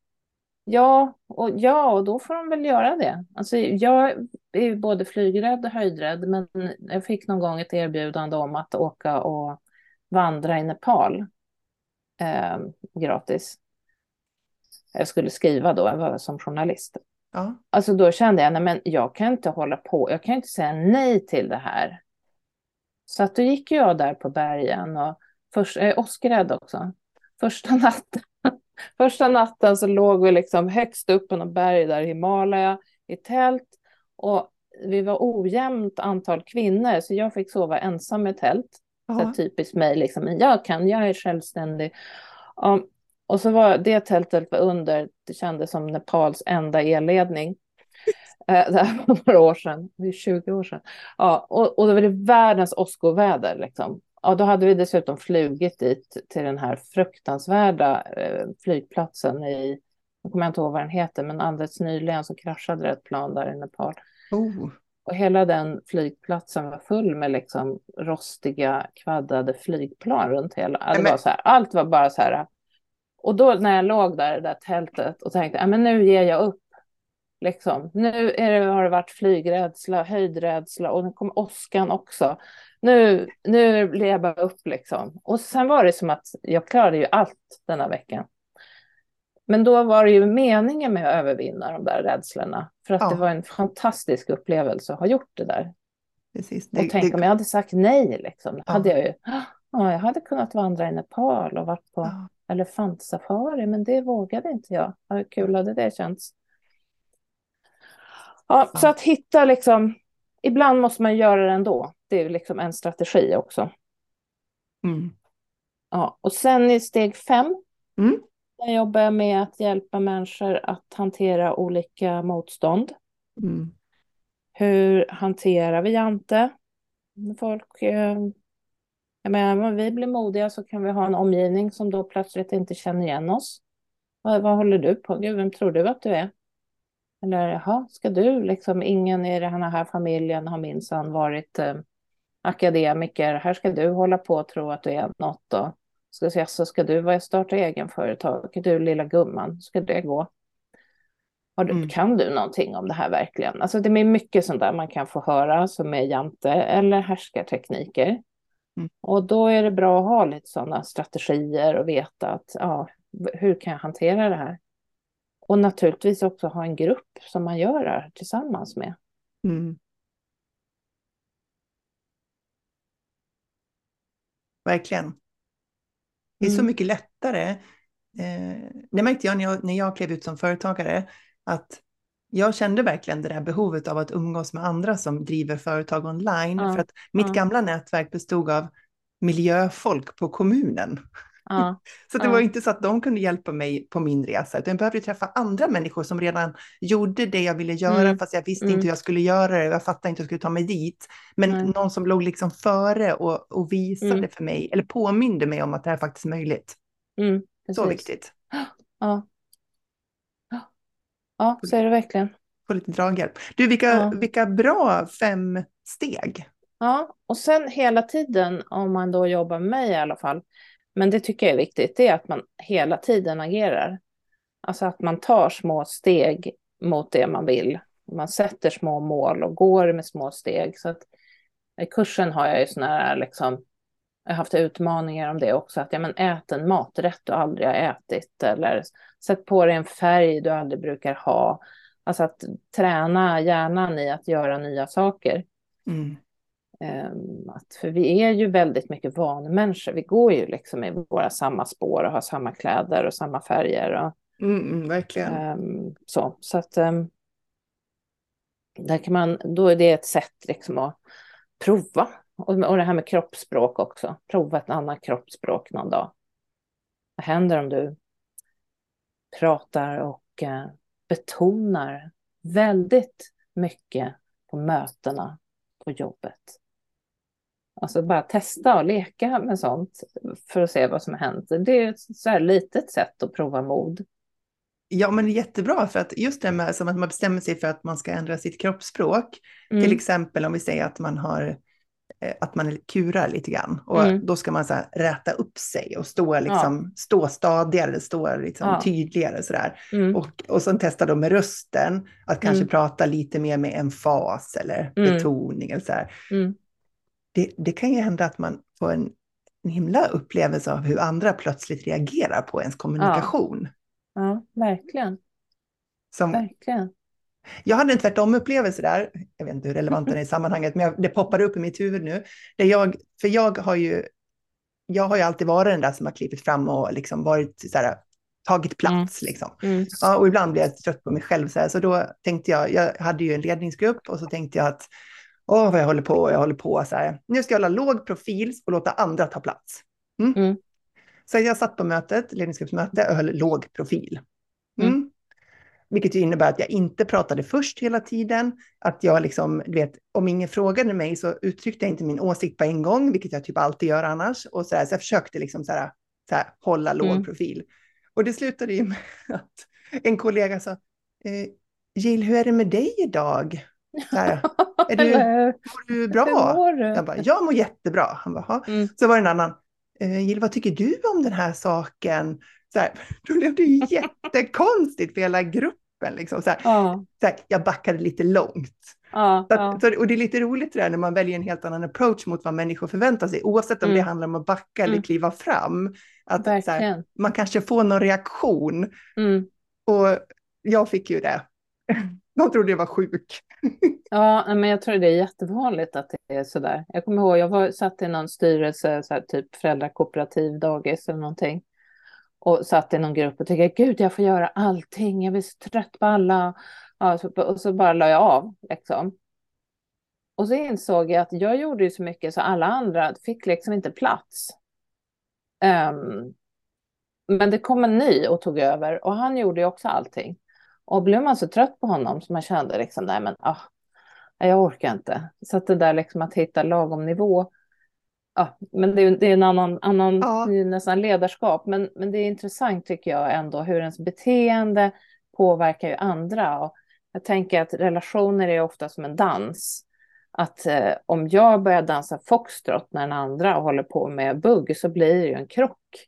Ja och, ja, och då får de väl göra det. Alltså, jag är ju både flygrädd och höjdrädd, men jag fick någon gång ett erbjudande om att åka och vandra i Nepal eh, gratis. Jag skulle skriva då, jag var som journalist. Ja. Alltså då kände jag, nej men jag kan inte hålla på, jag kan inte säga nej till det här. Så att då gick jag där på bergen och först, jag är åskrädd också. Första natten, första natten så låg vi liksom högst upp på något berg där i Himalaya i tält och vi var ojämnt antal kvinnor så jag fick sova ensam i tält. Så typiskt mig, liksom, men jag kan, jag är självständig. Ja, och så var det tältet var under, det kändes som Nepals enda elledning. Eh, det här var några år sedan, det är 20 år sedan. Ja, och, och då var det världens åskoväder. Liksom. Ja, då hade vi dessutom flugit dit till den här fruktansvärda eh, flygplatsen i, jag kommer inte ihåg vad den heter, men alldeles nyligen så kraschade det ett plan där i Nepal. Oh. Och hela den flygplatsen var full med liksom rostiga, kvaddade flygplan runt hela. Det men- var så här, allt var bara så här. Och då när jag låg där i det där tältet och tänkte, ja men nu ger jag upp. Liksom. Nu det, har det varit flygrädsla, höjdrädsla och nu kommer åskan också. Nu, nu ger jag bara upp liksom. Och sen var det som att jag klarade ju allt denna veckan. Men då var det ju meningen med att övervinna de där rädslorna. För att Ja. det var en fantastisk upplevelse att ha gjort det där. Precis. Och Det, tänk om det, jag hade sagt nej, liksom. Ja. hade jag ju... Ja, jag hade kunnat vandra i Nepal och varit på ja. elefantsafari, men det vågade inte jag. Hur kul hade det känts? Ja, Ja. så att hitta liksom... Ibland måste man göra det ändå. Det är liksom en strategi också. Mm. Ja, och sen i steg fem, Mm. där jobbar jag med att hjälpa människor att hantera olika motstånd. Mm. Hur hanterar vi Jante? Folk, eh, jag menar, om vi blir modiga så kan vi ha en omgivning som då plötsligt inte känner igen oss. Vad, vad håller du på? Gud, vem tror du att du är? Eller, jaha, ska du liksom, ingen i den här familjen har minsann varit eh, akademiker. Här ska du hålla på och tro att du är något och ska säga, så ska du starta egen företag? Du lilla gumman, ska det gå? Har du, Mm. Kan du någonting om det här verkligen? Alltså det är mycket sånt där man kan få höra som är jante eller härskartekniker. Mm. Och då är det bra att ha lite sådana strategier och veta att ja, hur kan jag hantera det här? Och naturligtvis också ha en grupp som man gör det här tillsammans med. Mm. Verkligen. Det är så Mm. mycket lättare. Eh, det märkte jag när, jag när jag klev ut som företagare, att jag kände verkligen det där behovet av att umgås med andra som driver företag online. Ja, För att mitt gamla nätverk bestod av miljöfolk på kommunen. Ja, Så det Ja. var inte så att de kunde hjälpa mig på min resa, utan jag behövde träffa andra människor som redan gjorde det jag ville göra, Mm. fast jag visste Mm. inte hur jag skulle göra det, jag fattade inte hur jag skulle ta mig dit. Men Nej. någon som låg liksom före och, och visade Mm. för mig, eller påminde mig om att det här faktiskt är möjligt. mm, Så viktigt. Ja. Ja. så är det verkligen. Få lite draghjälp. Du, vilka, vilka bra fem steg. Ja, och sen hela tiden, om man då jobbar med mig i alla fall, men det tycker jag är viktigt, det är att man hela tiden agerar. Alltså att man tar små steg mot det man vill. Man sätter små mål och går med små steg. Så att i kursen har jag ju såna här, liksom, jag har haft utmaningar om det också, att ja, men ät en maträtt du aldrig har ätit eller sätt på dig en färg du aldrig brukar ha. Alltså att träna hjärnan i att göra nya saker. Mm. Um, att, för vi är ju väldigt mycket vanemänniskor. Vi går ju liksom i våra samma spår och har samma kläder och samma färger. Och, mm, mm verkligen. Um, så, så att um, där kan man, då är det ett sätt liksom att prova. Och, och det här med kroppsspråk också. Prova ett annat kroppsspråk någon dag. Vad händer om du pratar och uh, betonar väldigt mycket på mötena på jobbet? Alltså bara testa och leka med sånt för att se vad som hänt. Det är ett så här litet sätt att prova mod. Ja, men jättebra för att just det med som att man bestämmer sig för att man ska ändra sitt kroppsspråk. Mm. Till exempel om vi säger att man har eh, att man kurar lite grann och mm. då ska man så här räta upp sig och stå, liksom, ja. stå stadigare, stå liksom ja. tydligare sådär. Mm. Och, och sen testa då med rösten, att kanske mm. prata lite mer med emfas eller mm. betoning eller så här. Mm. Det, det, kan ju hända att man får en, en himla upplevelse av hur andra plötsligt reagerar på ens kommunikation. Ja. Ja, verkligen. Som, verkligen. Jag hade en tvärtom-upplevelse där, jag vet inte hur relevant den är i sammanhanget, men jag, det poppar upp i mitt huvud nu. Där jag, för jag har ju, jag har ju alltid varit den där som har klivit fram och liksom varit så här, tagit plats. Mm. Liksom. Mm. Ja, och ibland blir jag trött på mig själv. Så, här, så då tänkte jag, jag hade ju en ledningsgrupp och så tänkte jag att åh vad jag håller på, jag håller på så här. Nu ska jag hålla låg profil och låta andra ta plats. Mm. Mm. Så jag satt på mötet, ledningsgruppsmöte, och höll låg profil. Mm. Mm. Vilket innebär att jag inte pratade först hela tiden. Att jag liksom, vet, om ingen frågade mig så uttryckte jag inte min åsikt på en gång, vilket jag typ alltid gör annars. Och så, här, så jag försökte liksom så här, så här, hålla låg mm. profil. Och det slutade ju med att en kollega sa, eh, Jill, hur är det med dig idag? Här, är du, mår du bra? Mår du? Jag bara, jag mår jättebra. Han bara, mm. Så var det en annan, eh, Jill, vad tycker du om den här saken? Så här, då blev det jättekonstigt för hela gruppen. Liksom. Så här, ja. så här, jag backade lite långt. Ja, så att, så, och det är lite roligt det där när man väljer en helt annan approach mot vad människor förväntar sig, oavsett om mm. det handlar om att backa eller mm. kliva fram. Att här, man kanske får någon reaktion. Mm. Och jag fick ju det. De trodde jag var sjuk. Ja, men jag tror det är jättevanligt att det är sådär. Jag kommer ihåg, jag var, satt i någon styrelse, så här, typ föräldrakooperativ dagis eller någonting. Och satt i någon grupp och tänkte, gud, jag får göra allting, jag blir så trött på alla. Ja, så, och så bara la jag av, liksom. Och så insåg jag att jag gjorde ju så mycket så alla andra fick liksom inte plats. Um, men det kom en ny och tog över och han gjorde ju också allting. Och blev man så trött på honom så man kände liksom, nej men ah, jag orkar inte. Så att det där liksom att hitta lagom nivå, ja, men det är, det är en annan, annan ja. nästan ledarskap. Men, men det är intressant tycker jag ändå hur ens beteende påverkar ju andra. Och jag tänker att relationer är ofta som en dans. Att eh, om jag börjar dansa foxtrot när den andra håller på med bugg så blir det ju en krock.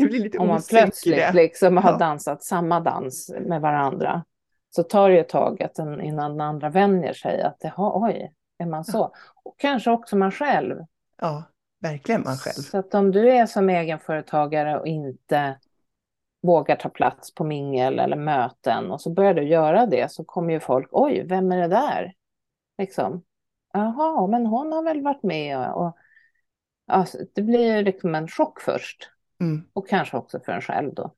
Det blir lite Om man plötsligt liksom har dansat samma dans med varandra så tar det ett tag att den, innan den andra vänjer sig att det, oj, är man så? Ja. Och kanske också man själv. Ja, verkligen man själv. Så att om du är som egenföretagare och inte vågar ta plats på mingel eller möten och så börjar du göra det så kommer ju folk, oj, vem är det där? Liksom, jaha, men hon har väl varit med och, och alltså, det blir liksom en chock först. Mm. Och kanske också för en själv då.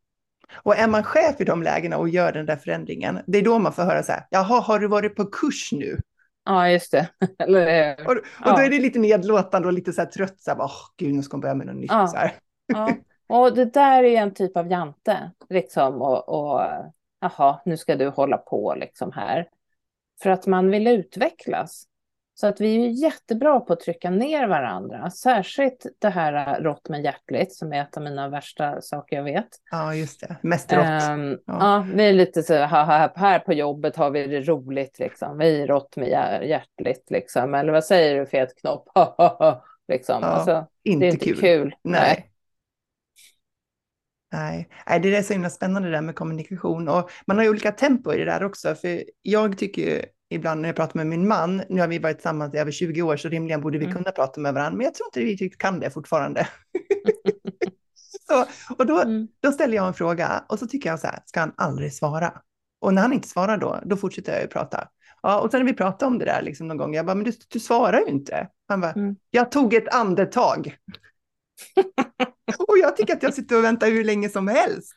Och är man chef i de lägena och gör den där förändringen, det är då man får höra så här, jaha, har du varit på kurs nu? Ja, just det. Eller, och, och ja. då är det lite nedlåtande och lite så här trött, så här, åh gud, nu ska man börja med något nytt. Ja. Så här. Ja. Och det där är en typ av jante, liksom, och, och jaha, nu ska du hålla på liksom här. För att man vill utvecklas. Så att vi är jättebra på att trycka ner varandra, särskilt det här rått men hjärtligt som är ett av mina värsta saker jag vet. Ja, just det. Mest rått. Um, ja. ja. vi är lite så här, här på jobbet har vi det roligt liksom. Vi är rått med hjärtligt liksom. Eller vad säger du fet knopp? liksom. Ja, alltså, inte det är inte kul. kul. Nej. Nej. Nej, det är så himla spännande det där med kommunikation och man har ju olika tempo i det där också. För jag tycker ju ibland när jag pratar med min man, nu har vi varit tillsammans i över 20 år så rimligen borde vi mm. kunna prata med varandra, men jag tror inte vi riktigt kan det fortfarande. så, och då, mm. då ställer jag en fråga och så tycker jag så här, ska han aldrig svara? Och när han inte svarar då, då fortsätter jag ju prata. Ja, och sen när vi pratade om det där liksom någon gång, jag bara, men du, du svarar ju inte. Han bara, mm. jag tog ett andetag. och jag tycker att jag sitter och väntar hur länge som helst.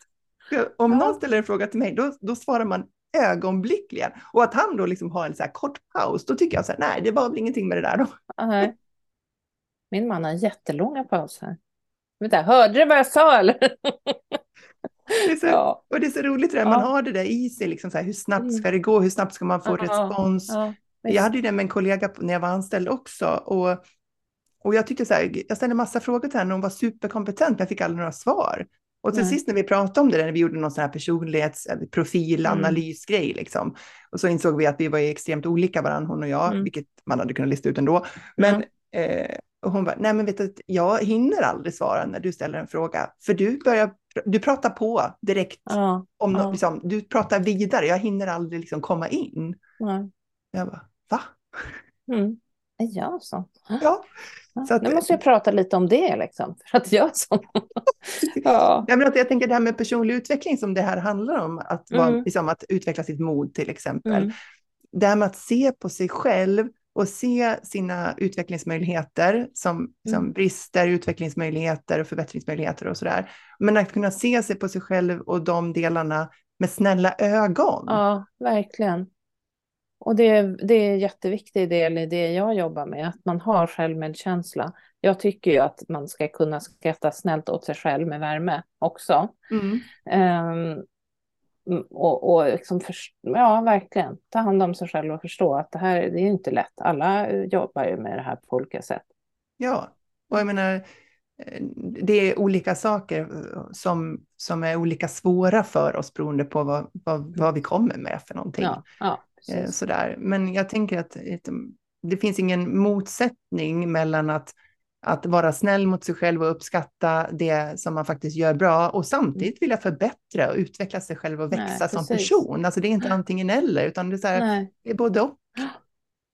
Om ja. någon ställer en fråga till mig, då, då svarar man ögonblickligen. Och att han då liksom har en så här kort paus, då tycker jag så här, nej, det var väl ingenting med det där då. Nej. Min man har jättelånga pauser. Vänta, hörde du vad jag sa eller? Det är så, ja. Och det är så roligt det där, ja. man har det där i sig, liksom så här, hur snabbt mm. ska det gå, hur snabbt ska man få ja, respons? jag hade ju det med en kollega när jag var anställd också. Och, och jag tyckte så här, jag ställde massa frågor till henne, hon var superkompetent, men jag fick aldrig några svar. Och till Nej. sist när vi pratade om det, när vi gjorde någon sån här personlighetsprofilanalysgrej, mm. liksom, och så insåg vi att vi var extremt olika varandra, hon och jag, mm. vilket man hade kunnat lista ut ändå. Men eh, hon bara, nej men vet du, jag hinner aldrig svara när du ställer en fråga, för du börjar, du pratar på direkt, ja, om ja. Något, liksom, du pratar vidare, jag hinner aldrig liksom komma in. Ja. Jag bara, va? Mm. Jag så? Ja. Så att, nu måste jag prata lite om det, liksom, för att jag så. ja. ja, men att jag tänker det här med personlig utveckling som det här handlar om, att, mm. vara, liksom, att utveckla sitt mod till exempel. Mm. Det här med att se på sig själv och se sina utvecklingsmöjligheter som, mm. som brister, utvecklingsmöjligheter och förbättringsmöjligheter och sådär. Men att kunna se sig på sig själv och de delarna med snälla ögon. Ja, verkligen. Och det, det är en jätteviktig del i det jag jobbar med, att man har självmedkänsla. Jag tycker ju att man ska kunna skratta snällt åt sig själv med värme också. Mm. Um, och, och liksom för, ja, verkligen ta hand om sig själv och förstå att det här det är inte lätt. Alla jobbar ju med det här på olika sätt. Ja, och jag menar, eh, det är olika saker eh, som, som är olika svåra för oss beroende på vad, vad, vad vi kommer med för någonting. Ja, ja, eh, Sådär. Men jag tänker att det finns ingen motsättning mellan att att vara snäll mot sig själv och uppskatta det som man faktiskt gör bra och samtidigt vilja förbättra och utveckla sig själv och växa Nej, som person. Alltså det är inte antingen eller, utan det är, så här, det är både och.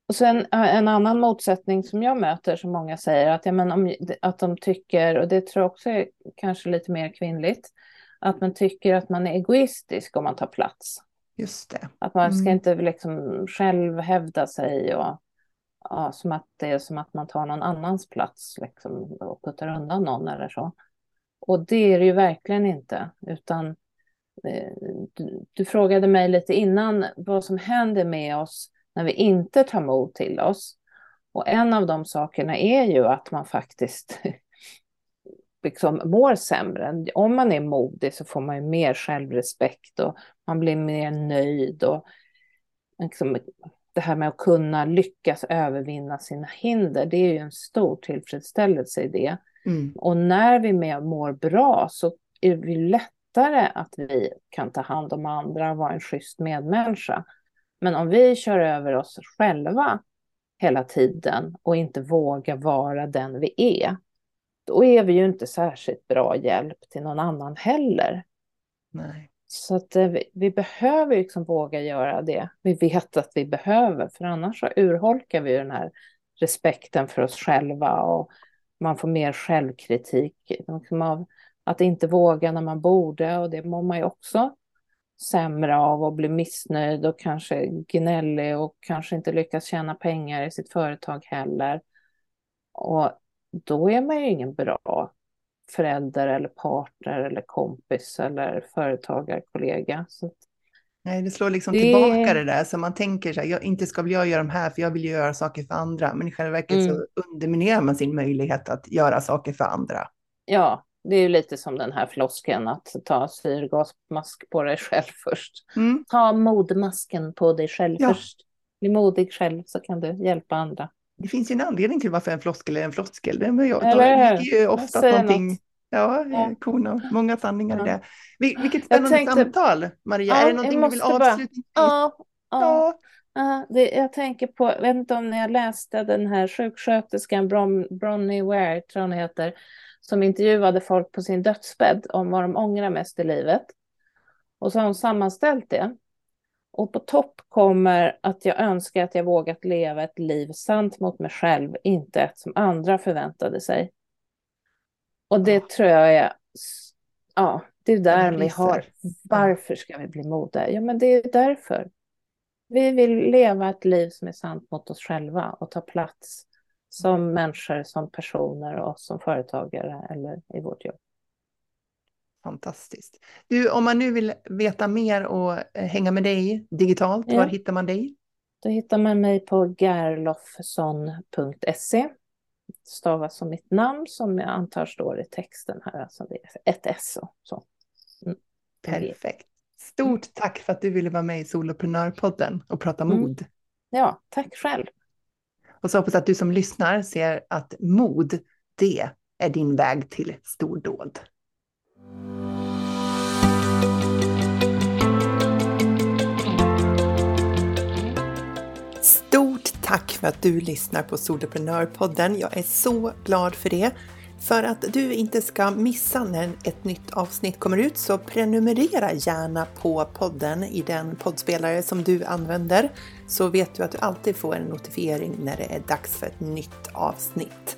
Och sen en annan motsättning som jag möter som många säger att, ja, men om, att de tycker, och det tror jag också är kanske lite mer kvinnligt, att man tycker att man är egoistisk om man tar plats. Just det. Att man ska mm. inte liksom själv hävda sig och ja, som att det är som att man tar någon annans plats liksom, och puttar undan någon eller så. Och det är det ju verkligen inte, utan eh, du, du, frågade mig lite innan vad som händer med oss när vi inte tar mod till oss. Och en av de sakerna är ju att man faktiskt liksom mår sämre. Om man är modig så får man ju mer självrespekt och man blir mer nöjd och liksom det här med att kunna lyckas övervinna sina hinder, det är ju en stor tillfredsställelse i det. Mm. Och när vi mår bra så är det lättare att vi kan ta hand om andra och vara en schysst medmänniska. Men om vi kör över oss själva hela tiden och inte vågar vara den vi är, då är vi ju inte särskilt bra hjälp till någon annan heller. Nej. Så att eh, vi, vi, behöver liksom våga göra det vi vet att vi behöver, för annars så urholkar vi den här respekten för oss själva och man får mer självkritik liksom av att inte våga när man borde och det mår man ju också sämre av och bli missnöjd och kanske gnällig och kanske inte lyckas tjäna pengar i sitt företag heller. Och då är man ju ingen bra förälder eller partner eller kompis eller företagarkollega. Så Nej, det slår liksom det... tillbaka det där, så man tänker så här, jag, inte ska väl jag göra de här, för jag vill ju göra saker för andra, men i själva verket mm. så underminerar man sin möjlighet att göra saker för andra. Ja, det är ju lite som den här flosken att ta syrgasmask på dig själv först. Mm. Ta modmasken på dig själv ja. först. Bli modig själv så kan du hjälpa andra det finns ju en anledning till varför en floskel är en floskel. Det är ju ofta någonting, något. ja, ja. Många sanningar ja. i det. Vil vilket spännande tänkte, samtal, Maria. Ja, är det någonting du vill avsluta? Ja, ja. ja. det, jag tänker på, jag vet inte om ni har läst den här sjuksköterskan Bron, Bronnie Ware, tror hon heter, som intervjuade folk på sin dödsbädd om vad de ångrar mest i livet. Och så har hon sammanställt det. Och på topp kommer att jag önskar att jag vågat leva ett liv sant mot mig själv, inte ett som andra förväntade sig. Och det tror jag är, ja, det är där vi har, varför ska vi bli modiga? Ja, men det är därför. Vi vill leva ett liv som är sant mot oss själva och ta plats som människor, som personer och som företagare eller i vårt jobb. Fantastiskt. Du, om man nu vill veta mer och eh, hänga med dig digitalt, ja. var hittar man dig? Då hittar man mig på gerloffsson.se. Stavas som mitt namn som jag antar står i texten här, alltså det är ett S och så. Mm. Perfekt. Stort tack för att du ville vara med i Soloprenörpodden och prata mm. mod. Ja, tack själv. Och så hoppas att du som lyssnar ser att mod, det är din väg till stordåd. Tack för att du lyssnar på Soloprenörpodden. Jag är så glad för det. För att du inte ska missa när ett nytt avsnitt kommer ut så prenumerera gärna på podden i den poddspelare som du använder så vet du att du alltid får en notifiering när det är dags för ett nytt avsnitt.